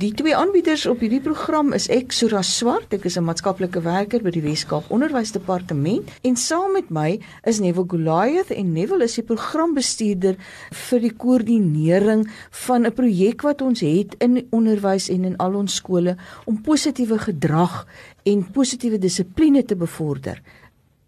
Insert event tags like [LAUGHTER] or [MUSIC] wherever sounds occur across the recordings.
Die twee aanbieders op hierdie program is ek Sura Swart, ek is 'n maatskaplike werker by die Weskaap Onderwysdepartement en saam met my is Neville Goliath en Neville is die programbestuurder vir die koördinering van 'n projek wat ons het in onderwys en in al ons skole om positiewe gedrag en positiewe dissipline te bevorder.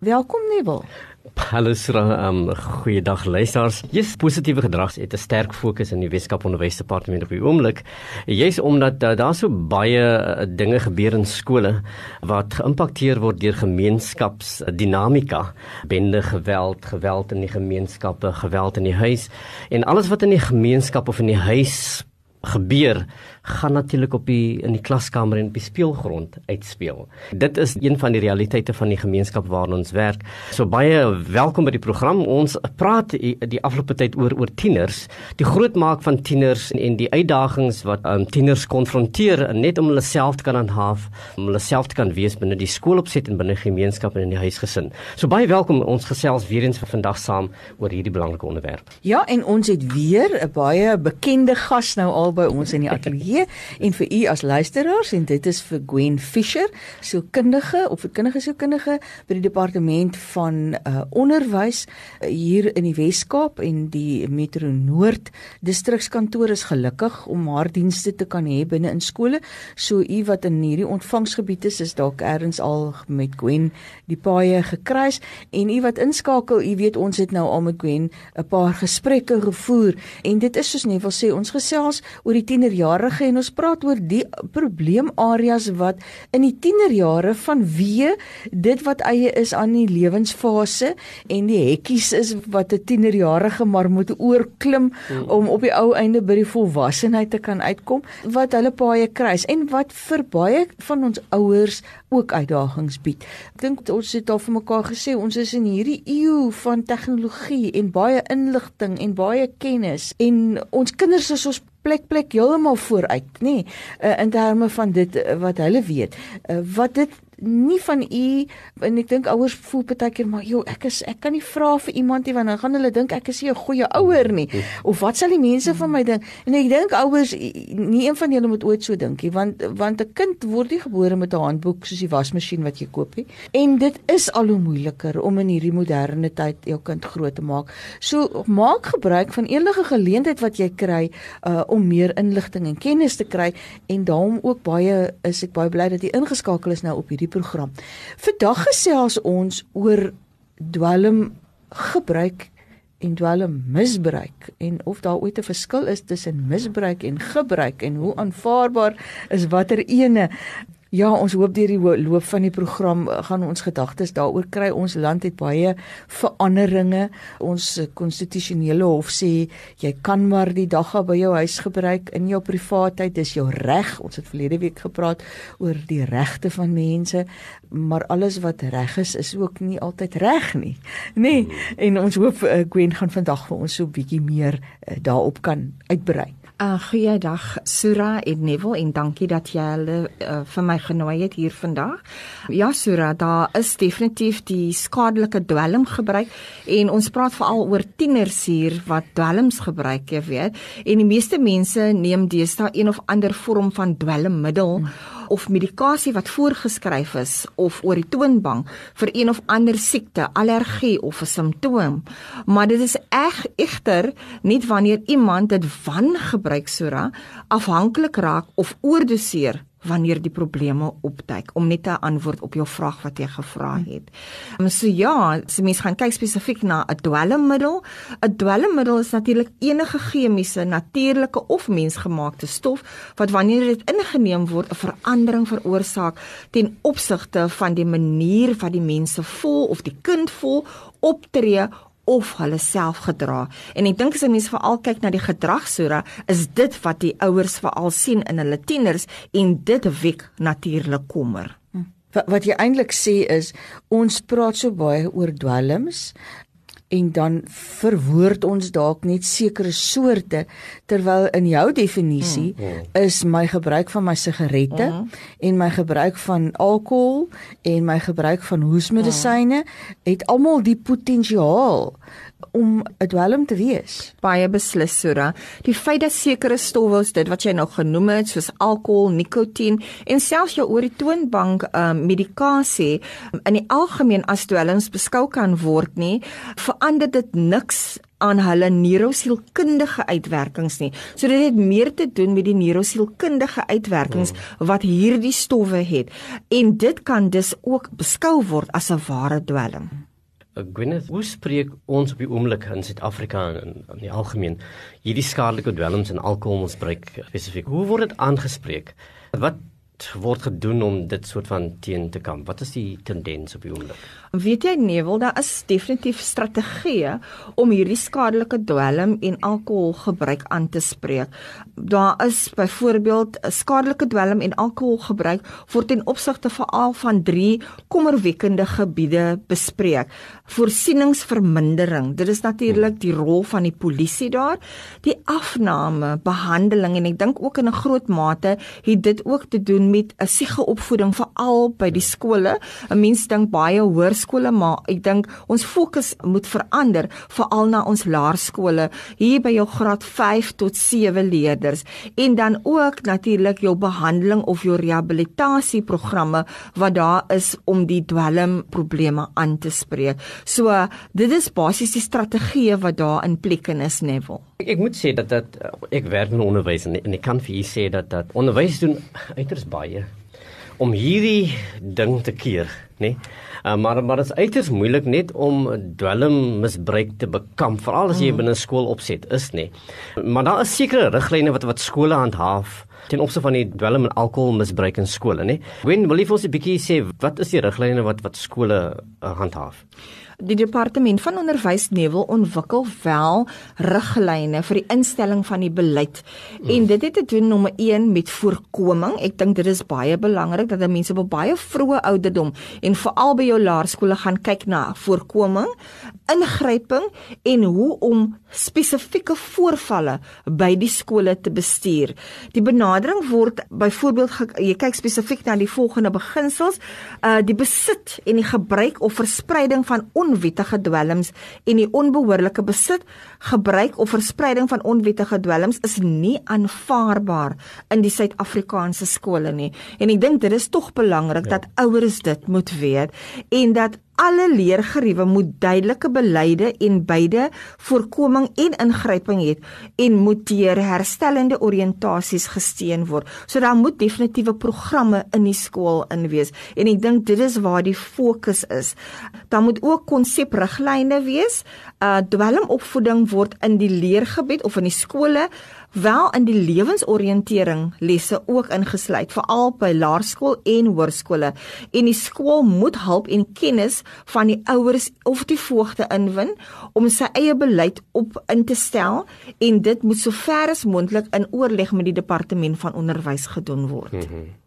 Welkom Neville. Hallo Sra, um, goeiedag luisters. Jy's positiewe gedrag het 'n sterk fokus in die Weskaap Onderwysdepartement op die oomblik. Jy's omdat uh, daar so baie uh, dinge gebeur in skole wat geïmpakteer word deur gemeenskapsdinamika, bende geweld, geweld in die gemeenskappe, geweld in die huis en alles wat in die gemeenskap of in die huis gebeur gaan natuurlik op die in die klaskamer en op die speelgrond uitspeel. Dit is een van die realiteite van die gemeenskap waarin ons werk. So baie welkom by die program. Ons praat die, die afgelope tyd oor oor tieners, die grootmaak van tieners en, en die uitdagings wat um, tieners konfronteer net om hulle self te kan handhaaf, om hulle self te kan wees binne die skoolopset en binne gemeenskap en in die huisgesin. So baie welkom ons gesels weer eens vandag saam oor hierdie belangrike onderwerp. Ja, en ons het weer 'n baie bekende gas nou al by ons in die ateljee gee en vir u as luisteraars en dit is vir Gwen Fisher, sielkundige of verkundige sielkundige by die departement van uh, onderwys uh, hier in die Wes-Kaap en die Metro Noord distrikskantoor is gelukkig om haar dienste te kan hê binne in skole. So u wat in hierdie ontvangsgebied is, is dalk ergens al met Gwen die paaie gekruis en u wat inskakel, u weet ons het nou al met Gwen 'n paar gesprekke gevoer en dit is soos net wil sê ons gesels oor die tienerjarige en ons praat oor die probleemareas wat in die tienerjare vanweë dit wat eie is aan die lewensfase en die hekkies is wat 'n tienerjarige maar moet oorklim hmm. om op die ou einde by die volwassenheid te kan uitkom wat hulle paie kruis en wat vir baie van ons ouers ook uitdagings bied. Ek dink ons het al vir mekaar gesê ons is in hierdie eeu van tegnologie en baie inligting en baie kennis en ons kinders is ons plek plek heeltemal vooruit, nê, nee, uh, in terme van dit uh, wat hulle weet. Uh, wat dit nie van u en ek dink ouers voel baie keer maar joh ek is ek kan nie vra vir iemand nie want dan gaan hulle dink ek is nie 'n goeie ouer nie. [LAUGHS] Of wat sal die mense van my dink? En ek dink ouers nie een van julle moet ooit so dink nie want want 'n kind word nie gebore met 'n handboek soos die wasmasjien wat jy koop nie. En dit is al hoe moeiliker om in hierdie moderne tyd jou kind groot te maak. So maak gebruik van enige geleentheid wat jy kry uh, om meer inligting en kennis te kry. En daarom ook baie is ek baie bly dat jy ingeskakel is nou op hierdie program. Vandag gesels ons oor dwelm gebruik en dwelm misbruik en of daar ooit 'n verskil is tussen misbruik en gebruik en hoe aanvaarbaar is watter ene Ja, ons hoop deur die loop van die program eh, gaan ons gedagtes daaroor kry. Ons land het baie veranderinge. Ons konstitusionele hof sê jy kan maar die dagga by jou huis gebruik in jou privaatheid. Dis jou reg. Ons het verlede week gepraat oor die regte van mense, maar alles wat reg is is ook nie altyd reg nie. [LAUGHS] Nee, en ons hoop uh, Gwen gaan vandag vir ons so 'n bietjie meer daarop kan uitbrei. Uh, goeiedag Sura en Neville en dankie dat jy hulle uh, vir my genooi het hier vandag. Ja Sura, daar is definitief die skadelike dwelm gebruik en ons praat veral oor tieners hier wat dwelms gebruik, jy weet. En die meeste mense neem deesdae een of ander vorm van dwelmmiddel hmm of medikasie wat voorgeskryf is of oor die toonbank vir een of ander siekte, allergie of 'n simptoom. Maar dit is eg egter nie wanneer iemand dit van gebruik sora afhanklik raak of oordoseer wanneer die probleme opduik om net 'n antwoord op jou vraag wat jy gevra het. Um, so ja, se mens gaan kyk spesifiek na 'n dwelmmiddel. 'n Dwelmmiddel is natuurlik enige chemiese, natuurlike of mensgemaakte stof wat wanneer dit ingeneem word 'n verandering veroorsaak ten opsigte van die manier wat die mense voel of die kind voel, optree of hulle self gedra. En ek dink as mense veral kyk na die gedragsora, is dit wat die ouers veral sien in hulle tieners en dit wek natuurlik kommer. Hm. Wat, wat jy eintlik sê is ons praat so baie oor dwelms en dan verwoord ons dalk net sekere soorte terwyl in jou definisie mm, is my gebruik van my sigarette mm. en my gebruik van alkohol en my gebruik van hoesmedisyne mm. het almal die potensiaal om 'n dwelm te wees. Baie beslis Sura. Die feit dat sekere stowwe, dit wat jy nou genoem het, soos alkohol, nikotien en selfs jou oor die toonbank um, medikasie in die algemeen as dwelms beskou kan word nie, verander dit niks aan hulle neurosielkundige uitwerkings nie. So dit het meer te doen met die neurosielkundige uitwerkings hmm. wat hierdie stowwe het en dit kan dus ook beskou word as 'n ware dwelm. Uh, Gwyneth, hoe spreek ons op die oomblik in Suid-Afrika en in die algemeen hierdie skadelike dwelms en alkoholmisbruik spesifiek? Hoe word dit aangespreek? Wat word gedoen om dit soort van teen te kamp? Wat is die tendens op die oomblik? Weet jy Neville, daar is definitief strategieë om hierdie skadelike dwelm en alkoholgebruik aan te spreek. Daar is byvoorbeeld 'n skadelike dwelm en alkoholgebruik word ten opsigte veral van drie kommerwekkende gebiede bespreek. Voorsieningsvermindering. Dit is natuurlik die rol van die polisie daar, die afname, behandeling en ek dink ook in 'n groot mate het dit ook te doen met 'n siegeopvoeding veral by die skole. 'n Mens dink baie hoërskole, maar ek dink ons fokus moet verander veral na ons laerskole hier by jou graad 5 tot 7 leerders en dan ook natuurlik jou behandeling of jou rehabilitasieprogramme wat daar is om die dwelmprobleme aan te spreek. So dit is basies die strategie wat daar in plek is, Neville. Ek, ek moet sê dat dat ek werk in onderwys en, en ek kan vir u sê dat dat onderwys doen uiters baie om hierdie ding te keer, nê? Nee? Uh, maar maar dit is uiters moeilik net om dwelmmisbruik te bekamp, veral as jy mm. binne skool opset is, nê. Nee? Maar daar is sekere riglyne wat wat skole handhaaf ten opsigte van die dwelm en alkoholmisbruik in skole, nê. Wen wil jy vir ons 'n bietjie sê wat is die riglyne wat wat skole uh, handhaaf? Die departement van onderwys Neville ontwikkel wel riglyne vir die instelling van die beleid. Mm. En dit het te doen nommer 1 met voorkoming. Ek dink dit is baie belangrik dat mense op baie vroeë ouderdom en veral by jou laerskole gaan kyk na voorkoming, ingryping en hoe om spesifieke voorvalle by die skole te bestuur. Die benadering word byvoorbeeld jy kyk spesifiek na die volgende beginsels, uh die besit en die gebruik of verspreiding van onwettige dwelms en die onbehoorlike besit, gebruik of verspreiding van onwettige dwelms is nie aanvaarbaar in die Suid-Afrikaanse skole nie. En ek dink dit is tog belangrik ja. dat ouers dit moet weet en dat alle leergeriewe moet duidelike beleide en beide voorkoming en ingryping het en moet deur herstellende oriëntasies gesteun word. So daar moet definitiewe programme in die skool in wees en ek dink dit is waar die fokus is. Daar moet ook konsepriglyne wees. Uh dwelmopvoeding word in die leergebied of in die skole wel in die lewensoriëntering lesse ook ingesluit veral by laerskool en hoërskole en die skool moet hulp en kennis van die ouers of die voogte inwin om sy eie beleid op in te stel en dit moet sover as moontlik in oorleg met die departement van onderwys gedoen word. Mm -hmm.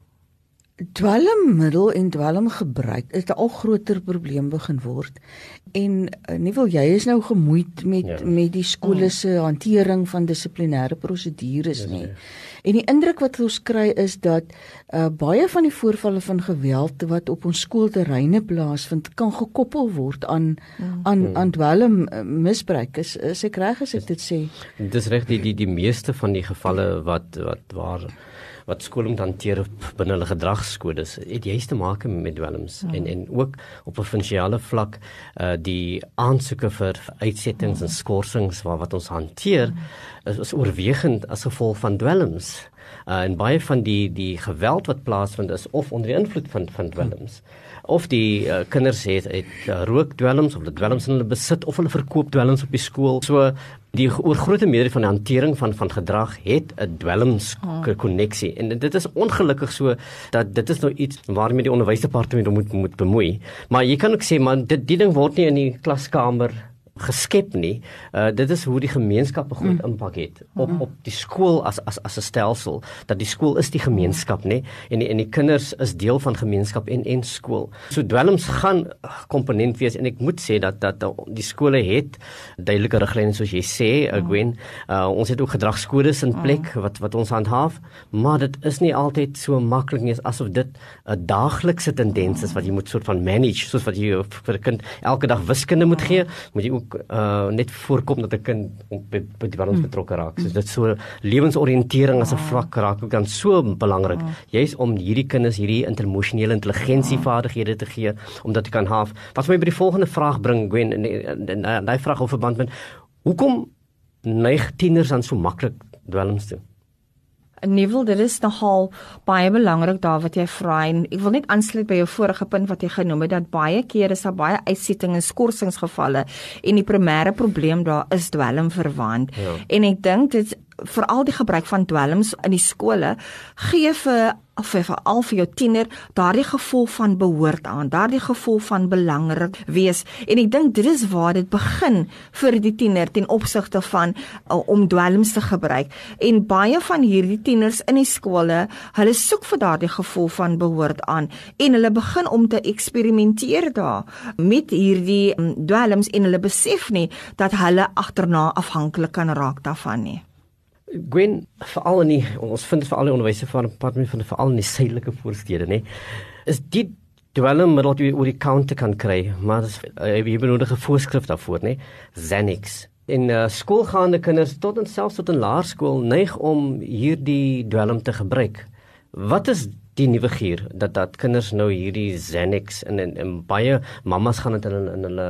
Dwelmmiddel en dwelmgebruik is 'n al groter probleem begin word. En uh, nie wil jy is nou gemoeid met ja. met die skole se hantering van dissiplinêre prosedures nie. Ja, ja. En die indruk wat ons kry is dat uh, baie van die voorvalle van geweld wat op ons skoolterreine plaasvind kan gekoppel word aan ja. aan hmm. aan dwelmmisbruik. Is, is ek reg as ek dit sê? Dis reg die die die meeste van die gevalle wat wat waar wat skole moet hanteer binne hulle gedragskodes het juist te maak met dwelms ja. en en ook op provinsiale vlak uh die aansoeke vir uitsettings ja. en skorsings wat wat ons hanteer ja. is, is oorwegend as gevolg van dwelms uh en baie van die die geweld wat plaasvind is of onder die invloed van van dwelms ja of die uh, kinders het het uh, rookdwelms of hulle dwelms in hulle besit of hulle verkoop dwelms op die skool. So die oor grootte meerderheid van die hantering van van gedrag het 'n dwelms koneksie oh. en dit is ongelukkig so dat dit is nou iets waarmee die onderwysdepartement moet moet bemoei maar jy kan ook sê man dit die ding word nie in die klaskamer geskep nie. Uh dit is hoe die gemeenskap 'n groot mm. impak het op mm. op die skool as as as 'n stelsel dat die skool is die gemeenskap nê en die, en die kinders is deel van gemeenskap en en skool. So dwelms gaan komponent wees en ek moet sê dat dat die skole het duidelike riglyne soos jy sê uh, Gwen. Uh ons het ook gedragskodes in plek wat wat ons handhaaf, maar dit is nie altyd so maklik nie asof dit 'n daaglikse tendens is wat jy moet soort van manage soos wat jy vir 'n kind elke dag wiskunde moet gee, moet jy ook ook uh net voorkom dat 'n kind by, by die wêreld betrokke raak. So dit so lewensoriëntering as 'n vlak raak ook dan so belangrik. Jy's om hierdie kinders hierdie emosionele intelligensievaardighede te gee om dit te kan haaf. Wat my by die volgende vraag bring Gwen en daai vraag oor verband met hoekom neig tieners dan so maklik dwelms toe? Neville, dit is nogal baie belangrik daar wat jy vra en ek wil net aansluit by jou vorige punt wat jy genoem het dat baie kere is daar baie uitsettings en skorsingsgevalle en die primêre probleem daar is dwelm verwant. Ja. En ek dink dit veral die gebruik van dwelms in die skole gee vir of vir al vir jou tiener daardie gevoel van behoort aan, daardie gevoel van belangrik wees. En ek dink dit is waar dit begin vir die tiener ten opsigte van uh, om dwelms te gebruik. En baie van hierdie tieners in die skole, hulle soek vir daardie gevoel van behoort aan en hulle begin om te eksperimenteer daar met hierdie um, dwelms en hulle besef nie dat hulle agterna afhanklik kan raak daarvan nie. Gwen veral in die ons vind dit veral in onderwyse van departement van veral in die suidelike voorstede nê. Is die dwelmmiddel wat jy oor die counter kan kry maar uh, jy benodig 'n voorskrif daarvoor nê. Xanax. In uh, skoolgaande kinders tot en selfs tot in laerskool neig om hierdie dwelm te gebruik. Wat is die nuwe gier dat dat kinders nou hierdie Xanax en, en, en baie mammas gaan dit in, in hulle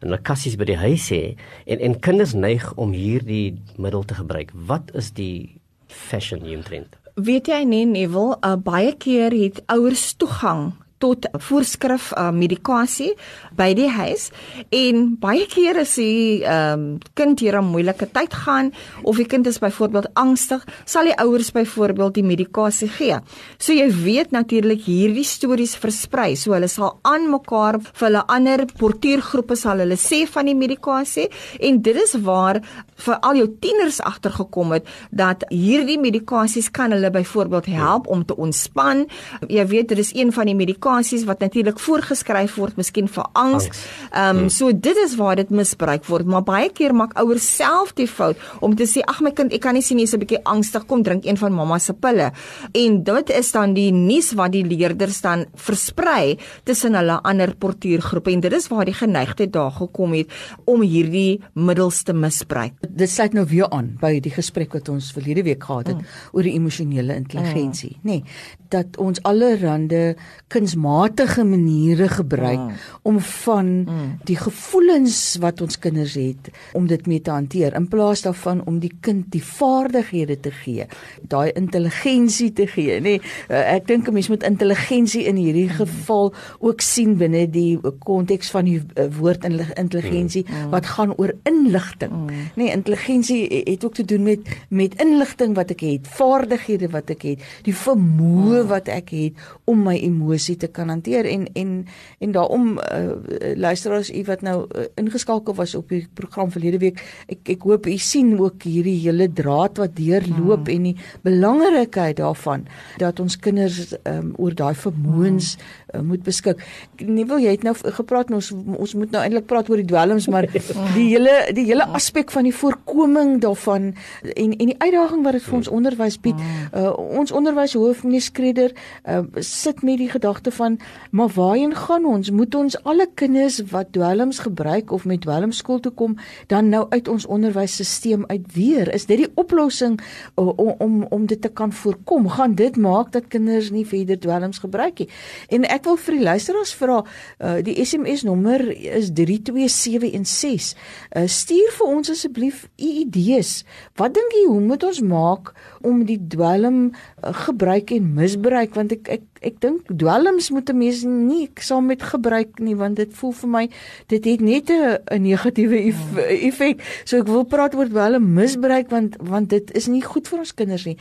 en hulle kassies by die huis hê en en kinders neig om hierdie middel te gebruik. Wat is die fashion hier trend? Weet jy nie Neville, uh, baie keer het ouers toegang tot voorskrif uh, medikasie by die huis en baie kere as die um, kind hier 'n moeilike tyd gaan of die kind is byvoorbeeld angstig, sal die ouers byvoorbeeld die medikasie gee. So jy weet natuurlik hierdie stories versprei. So hulle sal aan mekaar vir hulle ander portuïergroepe sal hulle sê van die medikasie en dit is waar vir al jou tieners agtergekom het dat hierdie medikasies kan hulle byvoorbeeld help om te ontspan. Jy weet dit is een van die medikasies medikasies wat natuurlik voorgeskryf word miskien vir angs. Ehm um, so dit is waar dit misbruik word, maar baie keer maak ouers self die fout om te sê ag my kind, ek kan nie sien jy's 'n bietjie angstig, kom drink een van mamma se pille. En dit is dan die nuus wat die leerders dan versprei tussen hulle ander portuïergroepe en dit is waar die geneigtheid daar gekom het om hierdie middels te misbruik. Dit sluit nou weer aan by die gesprek wat ons verlede week gehad het mm. oor die emosionele intelligensie, mm. nê, nee, dat ons allerhande kuns kunsmatige maniere gebruik mm. om van mm. die gevoelens wat ons kinders het om dit mee te hanteer in plaas daarvan om die kind die vaardighede te gee, daai intelligensie te gee, nê. Nee, ek dink 'n mens moet intelligensie in hierdie mm. geval ook sien binne die konteks van die uh, woord intelligensie mm. wat gaan oor inligting. Mm. Nê, nee, intelligensie het ook te doen met met inligting wat ek het, vaardighede wat ek het, die vermoë mm. wat ek het om my emosie te te kan hanteer en en en daarom uh, luisteraars u wat nou uh, ingeskakel was op die program verlede week ek ek hoop u sien ook hierdie hele draad wat deurloop hmm. en die belangrikheid daarvan dat ons kinders um, oor daai vermoëns hmm. uh, moet beskik. Nie wil jy het nou gepraat ons ons moet nou eintlik praat oor die dwelms maar [LAUGHS] die hele die hele aspek van die voorkoming daarvan en en die uitdaging wat dit vir ons onderwys bied. Uh, ons onderwyshoof meneer Skreder uh, sit met die gedagte van maar waarheen gaan ons? Moet ons alle kinders wat dwelms gebruik of met dwelms skool toe kom dan nou uit ons onderwysstelsel uit weer? Is dit die oplossing om om om dit te kan voorkom? Gaan dit maak dat kinders nie verder dwelms gebruik nie? En ek wil vir die luisteraars vra, uh, die SMS nommer is 32716. Uh, stuur vir ons asseblief u idees. Wat dink jy hoe moet ons maak om die dwelm uh, gebruik en misbruik want ek ek ek dink dwelms moet 'n mens nie saam met gebruik nie want dit voel vir my dit het net 'n negatiewe effek. So ek wil praat oor dwelm misbruik want want dit is nie goed vir ons kinders nie.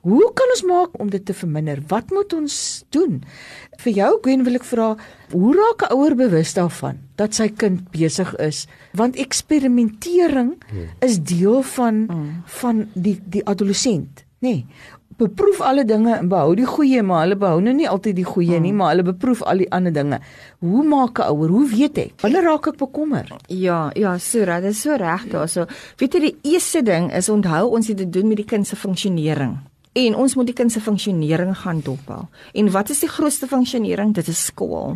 Hoe kan ons maak om dit te verminder? Wat moet ons doen? Vir jou Gwen wil ek vra, hoe raak 'n ouer bewus daarvan dat sy kind besig is? Want eksperimentering hmm. is deel van hmm. van die die adolessent, nê? Nee, beproef alle dinge en behou die goeie, maar hulle behou nou nie altyd die goeie hmm. nie, maar hulle beproef al die ander dinge. Hoe maak 'n ouer? Hoe weet ek? Wanneer raak ek bekommer? Ja, ja, Sura, dit is so reg daarso. Weet jy die eerste ding is onthou ons het te doen met die kind se funksionering. En ons moet die kind se funksionering gaan dophou. En wat is die grootste funksionering? Dit is skool.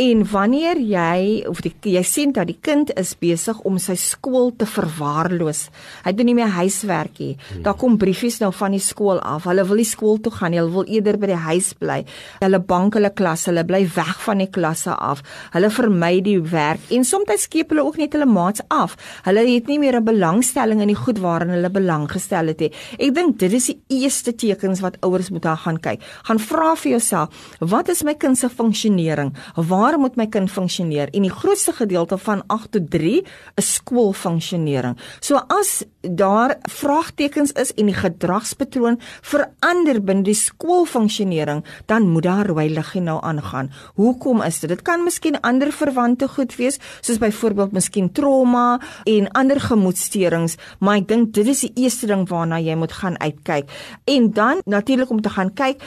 En wanneer jy of die, jy sien dat die kind is besig om sy skool te verwaarloos. Hy doen nie meer huiswerk nie. Daar kom briefies nou van die skool af. Hulle wil nie skool toe gaan nie. Hulle wil eerder by die huis bly. Hulle bank hulle klas, hulle bly weg van die klasse af. Hulle vermy die werk en soms skiep hulle ook net hulle maats af. Hulle het nie meer 'n belangstelling in die goed waarin hulle belang gestel het nie. Ek dink dit is die eerste tekens wat ouers moet daar gaan kyk. Gaan vra vir jouself, wat is my kind se funksionering? Waar moet my kind funksioneer? En die grootste gedeelte van 8 tot 3 is skoolfunksionering. So as daar vraagtekens is en die gedragspatroon verander binne die skoolfunksionering, dan moet daar rooi liggie nou aangaan. Hoekom is dit? Dit kan miskien ander verwante goed wees, soos byvoorbeeld miskien trauma en ander gemoedsteurings, maar ek dink dit is die eerste ding waarna jy moet gaan uitkyk. En dan natuurlik om te gaan kyk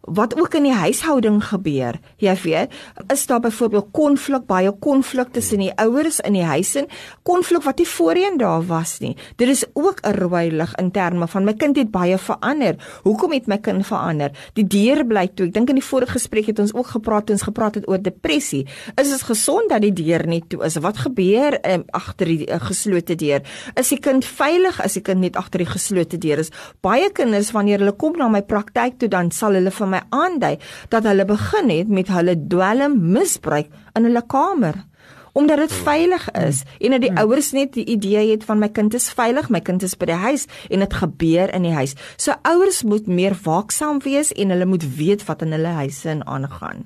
wat ook in die huishouding gebeur. Jy weet, is daar byvoorbeeld konflik, baie konflik tussen die ouers in die huis en konflik wat nie voorheen daar was nie. Dit is ook 'n rooi lig in terme van my kind het baie verander. Hoekom het my kind verander? Die deur bly toe. Ek dink in die vorige gesprek het ons ook gepraat ons gepraat het oor depressie. Is dit gesond dat die deur net toe is? Wat gebeur um, agter die uh, geslote deur? Is die kind veilig as die kind net agter die geslote deur is? Baie kinders wanneer hulle kom na my praktyk toe dan sal hulle vir my aandui dat hulle begin het met hulle dwelm misbruik in hulle kamer omdat dit veilig is en dat die ouers net die idee het van my kind is veilig, my kind is by die huis en dit gebeur in die huis. So ouers moet meer waaksaam wees en hulle moet weet wat in hulle huise aangaan.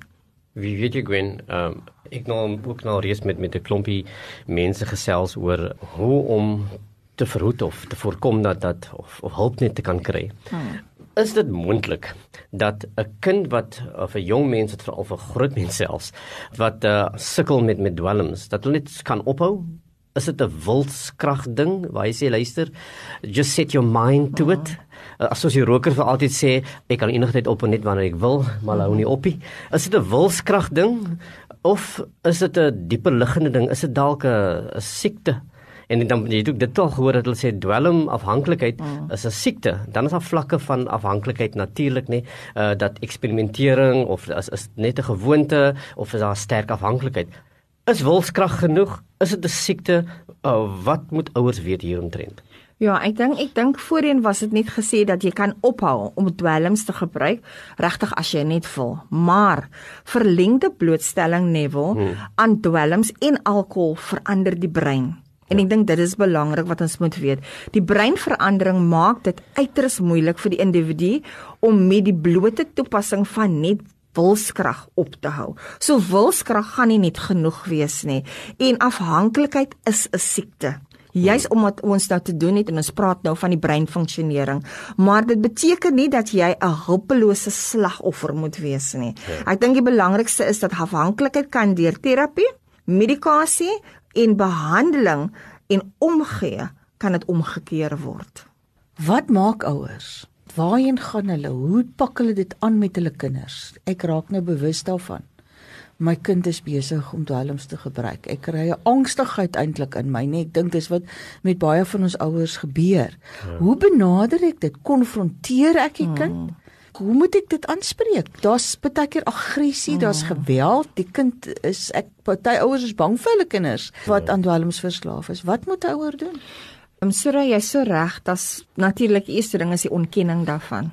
Wie weet jy Gwen, um, ek nou ook nou reeds met met 'n klompie mense gesels oor hoe om te verhoed of te voorkom dat dat of, of hulp net te kan kry. Hmm. Is dit moontlik dat 'n kind wat of 'n jong mens het veral vir groot mense selfs wat uh, sukkel met met dwelms dat hulle net kan ophou? Is dit 'n wilskrag ding waar jy sê luister, just set your mind to it? Uh, Asof jy roker vir altyd sê ek kan enigheid op net wanneer ek wil, maar hou nie op nie. Is dit 'n wilskrag ding of is dit 'n dieper liggende ding? Is dit dalk 'n siekte? En dan jy het ook dit al gehoor dat hulle sê dwelm afhanklikheid mm. is 'n siekte. Dan is daar vlakke van afhanklikheid natuurlik nê, uh, dat eksperimentering of is is net 'n gewoonte of is daar sterk afhanklikheid. Is wilskrag genoeg? Is dit 'n siekte? Uh, wat moet ouers weet hieromtrent? Ja, ek dink ek dink voorheen was dit net gesê dat jy kan ophou om dwelms te gebruik regtig as jy net wil. Maar verlengde blootstelling Neville hmm. aan dwelms en alkohol verander die brein. En ek dink dit is belangrik wat ons moet weet. Die breinverandering maak dit uiters moeilik vir die individu om met die blote toepassing van net wilskrag op te hou. So wilskrag gaan nie net genoeg wees nie en afhanklikheid is 'n siekte. Juis omdat ons nou te doen het en ons praat nou van die breinfunksionering, maar dit beteken nie dat jy 'n hulpelose slagoffer moet wees nie. Ja. Ek dink die belangrikste is dat afhanklikheid kan deur terapie, medikasie en behandeling en omgee kan dit omgekeer word. Wat maak ouers? Waarheen gaan hulle? Hoe pak hulle dit aan met hulle kinders? Ek raak nou bewus daarvan. My kind is besig om dwelms te gebruik. Ek kry 'n angstigheid eintlik in my, nee, ek dink dis wat met baie van ons ouers gebeur. Ja. Hoe benader ek dit? Konfronteer ek die kind? Hmm hoe moet ek dit aanspreek? Daar's baie keer aggressie, daar's mm. geweld. Die kind is ek party ouers is bang vir hulle kinders wat aan dwelms verslaaf is. Wat moet 'n ouer doen? Ehm um, Sura, jy's so reg. Das natuurlik die eerste ding is die ontkenning daarvan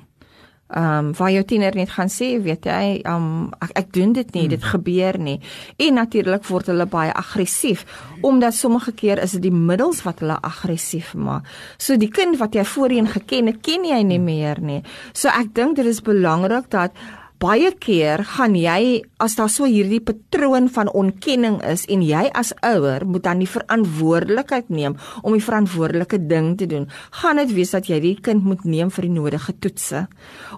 ehm um, waar jou tiener net gaan sê, weet jy, ehm um, ek, ek doen dit nie, hmm. dit gebeur nie. En natuurlik word hulle baie aggressief omdat sommige keer is dit die middels wat hulle aggressief maak. So die kind wat jy voorheen geken het, ken jy nie meer nie. So ek dink dit is belangrik dat baie keer gaan jy as daar so hierdie patroon van ontkenning is en jy as ouer moet dan die verantwoordelikheid neem om die verantwoordelike ding te doen, gaan dit wees dat jy die kind moet neem vir die nodige toetse.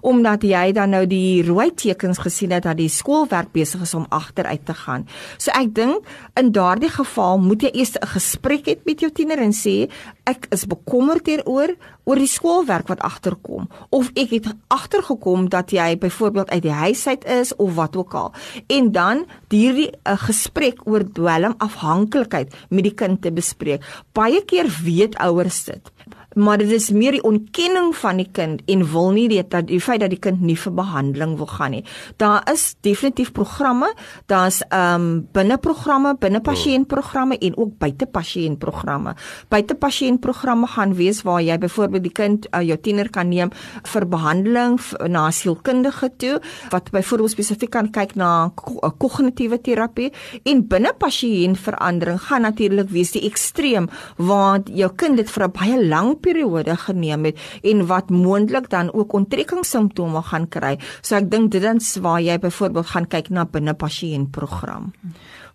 Omdat jy dan nou die rooi tekens gesien het dat die skoolwerk besig is om agteruit te gaan. So ek dink in daardie geval moet jy eers 'n gesprek hê met jou tiener en sê ek is bekommerd hieroor oor die skoolwerk wat agterkom of ek het agtergekom dat jy byvoorbeeld uit die huis uit is of wat ook al. En dan hierdie 'n uh, gesprek oor dwelm afhanklikheid met die kind te bespreek. Baie keer weet ouers dit maar dit is meer die ontkenning van die kind en wil nie dit dat die feit dat die kind nie vir behandeling wil gaan nie. Daar is definitief programme, daar's ehm um, binne programme, binne pasiëntprogramme en ook buite pasiëntprogramme. Buite pasiëntprogramme gaan wees waar jy byvoorbeeld die kind uh, jou tiener kan neem vir behandeling na sielkundige toe wat byvoorbeeld spesifiek kan kyk na eh, kognitiewe terapie en binne pasiëntverandering gaan natuurlik wees die ekstreem waar jou kind dit vir 'n baie lang periode geneem het en wat moontlik dan ook onttrekkingssimptome gaan kry. So ek dink dit is waar jy byvoorbeeld gaan kyk na binne pasiëntprogram.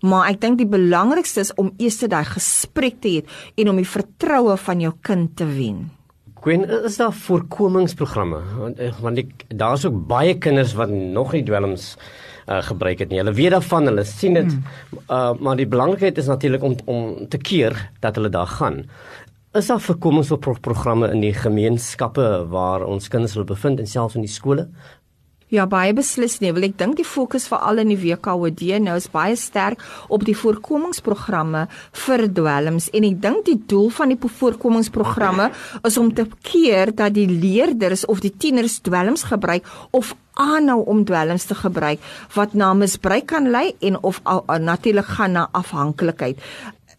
Maar ek dink die belangrikste is om eers daai gesprek te hê en om die vertroue van jou kind te wen. Gwen, is daar voorkomingsprogramme? Want eh, want daar's ook baie kinders wat nog nie dwelms uh, gebruik het nie. Hulle weet daarvan, hulle sien dit. Hmm. Uh, maar die belangrikheid is natuurlik om om te keer dat hulle daar gaan. Is daar voorkomingsprogramme in die gemeenskappe waar ons kinders hulle bevind en selfs in die skole Ja, baie beslis nie. Wil ek dink die fokus veral in die WKOD nou is baie sterk op die voorkomingsprogramme vir dwelms en ek dink die doel van die voorkomingsprogramme is om te keer dat die leerders of die tieners dwelms gebruik of aanhou om dwelms te gebruik wat na misbruik kan lei en of natuurlik gaan na afhanklikheid.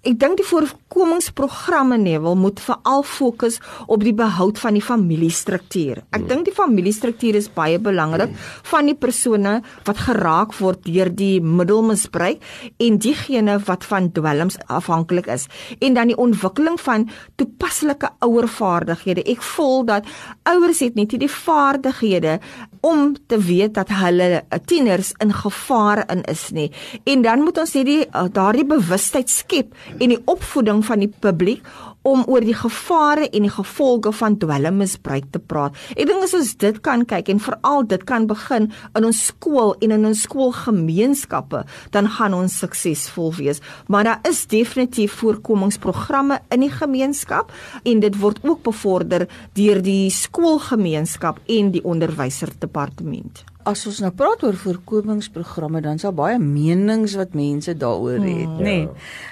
Ek dink die voorkomingsprogramme Neville moet veral fokus op die behoud van die familiestruktuur. Ek dink die familiestruktuur is baie belangrik van die persone wat geraak word deur die middelmisbruik en diegene wat van dwelms afhanklik is en dan die ontwikkeling van toepaslike ouervaardighede. Ek voel dat ouers het net nie die vaardighede om te weet dat hulle tieners in gevaar in is nie. En dan moet ons net die daardie bewustheid skep en die opvoeding van die publiek om oor die gevare en die gevolge van dwelmmisbruik te praat. Ek dink as ons dit kan kyk en veral dit kan begin in ons skool en in ons skoolgemeenskappe, dan gaan ons suksesvol wees. Maar daar is definitief voorkomingsprogramme in die gemeenskap en dit word ook bevorder deur die skoolgemeenskap en die onderwyserdepartement as ons nou praat oor voorkomingsprogramme dan is daar baie menings wat mense daaroor het, mm, nê. Nee.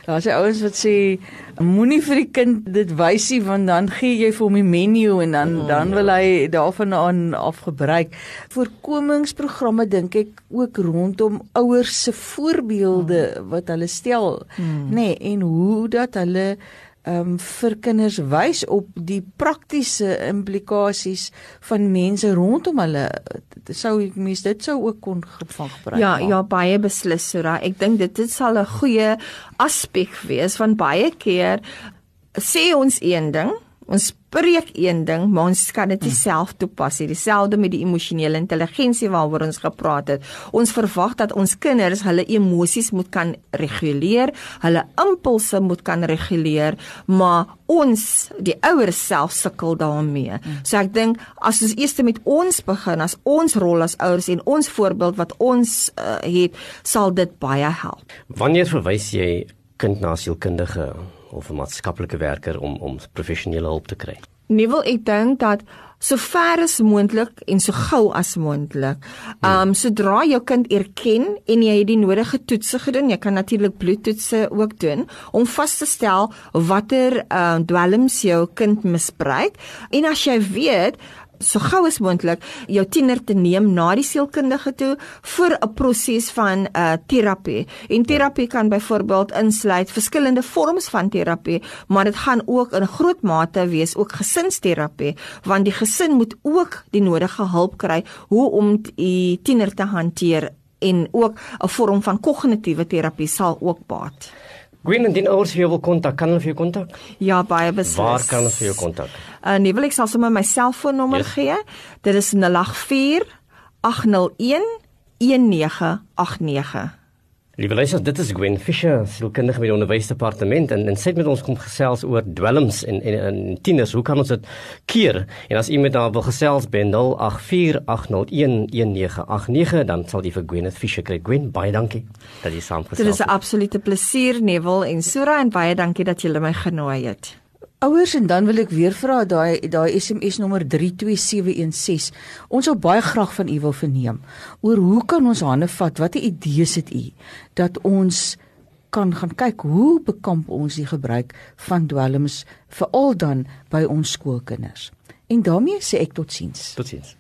Daar's ja ouens wat sê moenie vir die kind dit wys nie want dan gee jy vir hom die menu en dan mm, dan wil ja. hy daarvan aan afgebruik. Voorkomingsprogramme dink ek ook rondom ouers se voorbeelde mm. wat hulle stel, mm. nê, nee, en hoe dat hulle um, vir kinders wys op die praktiese implikasies van mense rondom hulle. Sou ek mis dit sou ook kon gevang gebruik Ja ja baie beslis Sura ek dink dit dit sal 'n goeie aspek wees van baie keer sê ons een ding Ons spreek een ding, maar ons kan dit self toepas. Dieselfde met die emosionele intelligensie waaroor ons gepraat het. Ons verwag dat ons kinders hulle emosies moet kan reguleer, hulle impulse moet kan reguleer, maar ons, die ouers self sukkel daarmee. So ek dink as ons eers met ons begin, as ons rol as ouers en ons voorbeeld wat ons uh, het, sal dit baie help. Wanneer verwys jy kind na sielkundige of 'n maatskaplike werker om om professionele hulp te kry. Nee, wil ek dink dat so ver as moontlik en so gou as moontlik. Um sodra jou kind erken en jy het die nodige toetse gedoen, jy kan natuurlik bloedtoetse ook doen om vas te stel watter uh dwelms jou kind misbruik en as jy weet so gou as moontlik jou tiener te neem na die sielkundige toe vir 'n proses van 'n uh, terapie. En terapie kan byvoorbeeld insluit verskillende vorms van terapie, maar dit gaan ook in groot mate wees ook gesinsterapie, want die gesin moet ook die nodige hulp kry hoe om die tiener te hanteer en ook 'n vorm van kognitiewe terapie sal ook baat. Gwen en dien ouers vir jou wil kontak, kan hulle vir jou kontak? Ja, baie beslis. Waar kan hulle vir jou kontak? Uh nee, wil ek sal sommer my selfoonnommer yes. gee. Dit is 084 801 1989. Liewe luisters, dit is Gwen Fischer, sielkundige by die onderwysdepartement en en sê met ons kom gesels oor dwelms en en, en tieners. Hoe kan ons dit keer? En as iemand daar wil gesels by 0848011989, dan sal jy vir Gwen Fischer kry. Gwen, baie dankie dat jy saam gesels het. Dit is 'n absolute plesier, Neville en Sura en baie dankie dat julle my genooi het. Ouers en dan wil ek weer vra daai daai SMS nommer 32716. Ons sou baie graag van u wil verneem oor hoe kan ons hande vat? Watter idees het u dat ons kan gaan kyk hoe bekamp ons die gebruik van dwelms veral dan by ons skoolkinders. En daarmee sê ek totsiens. Totsiens.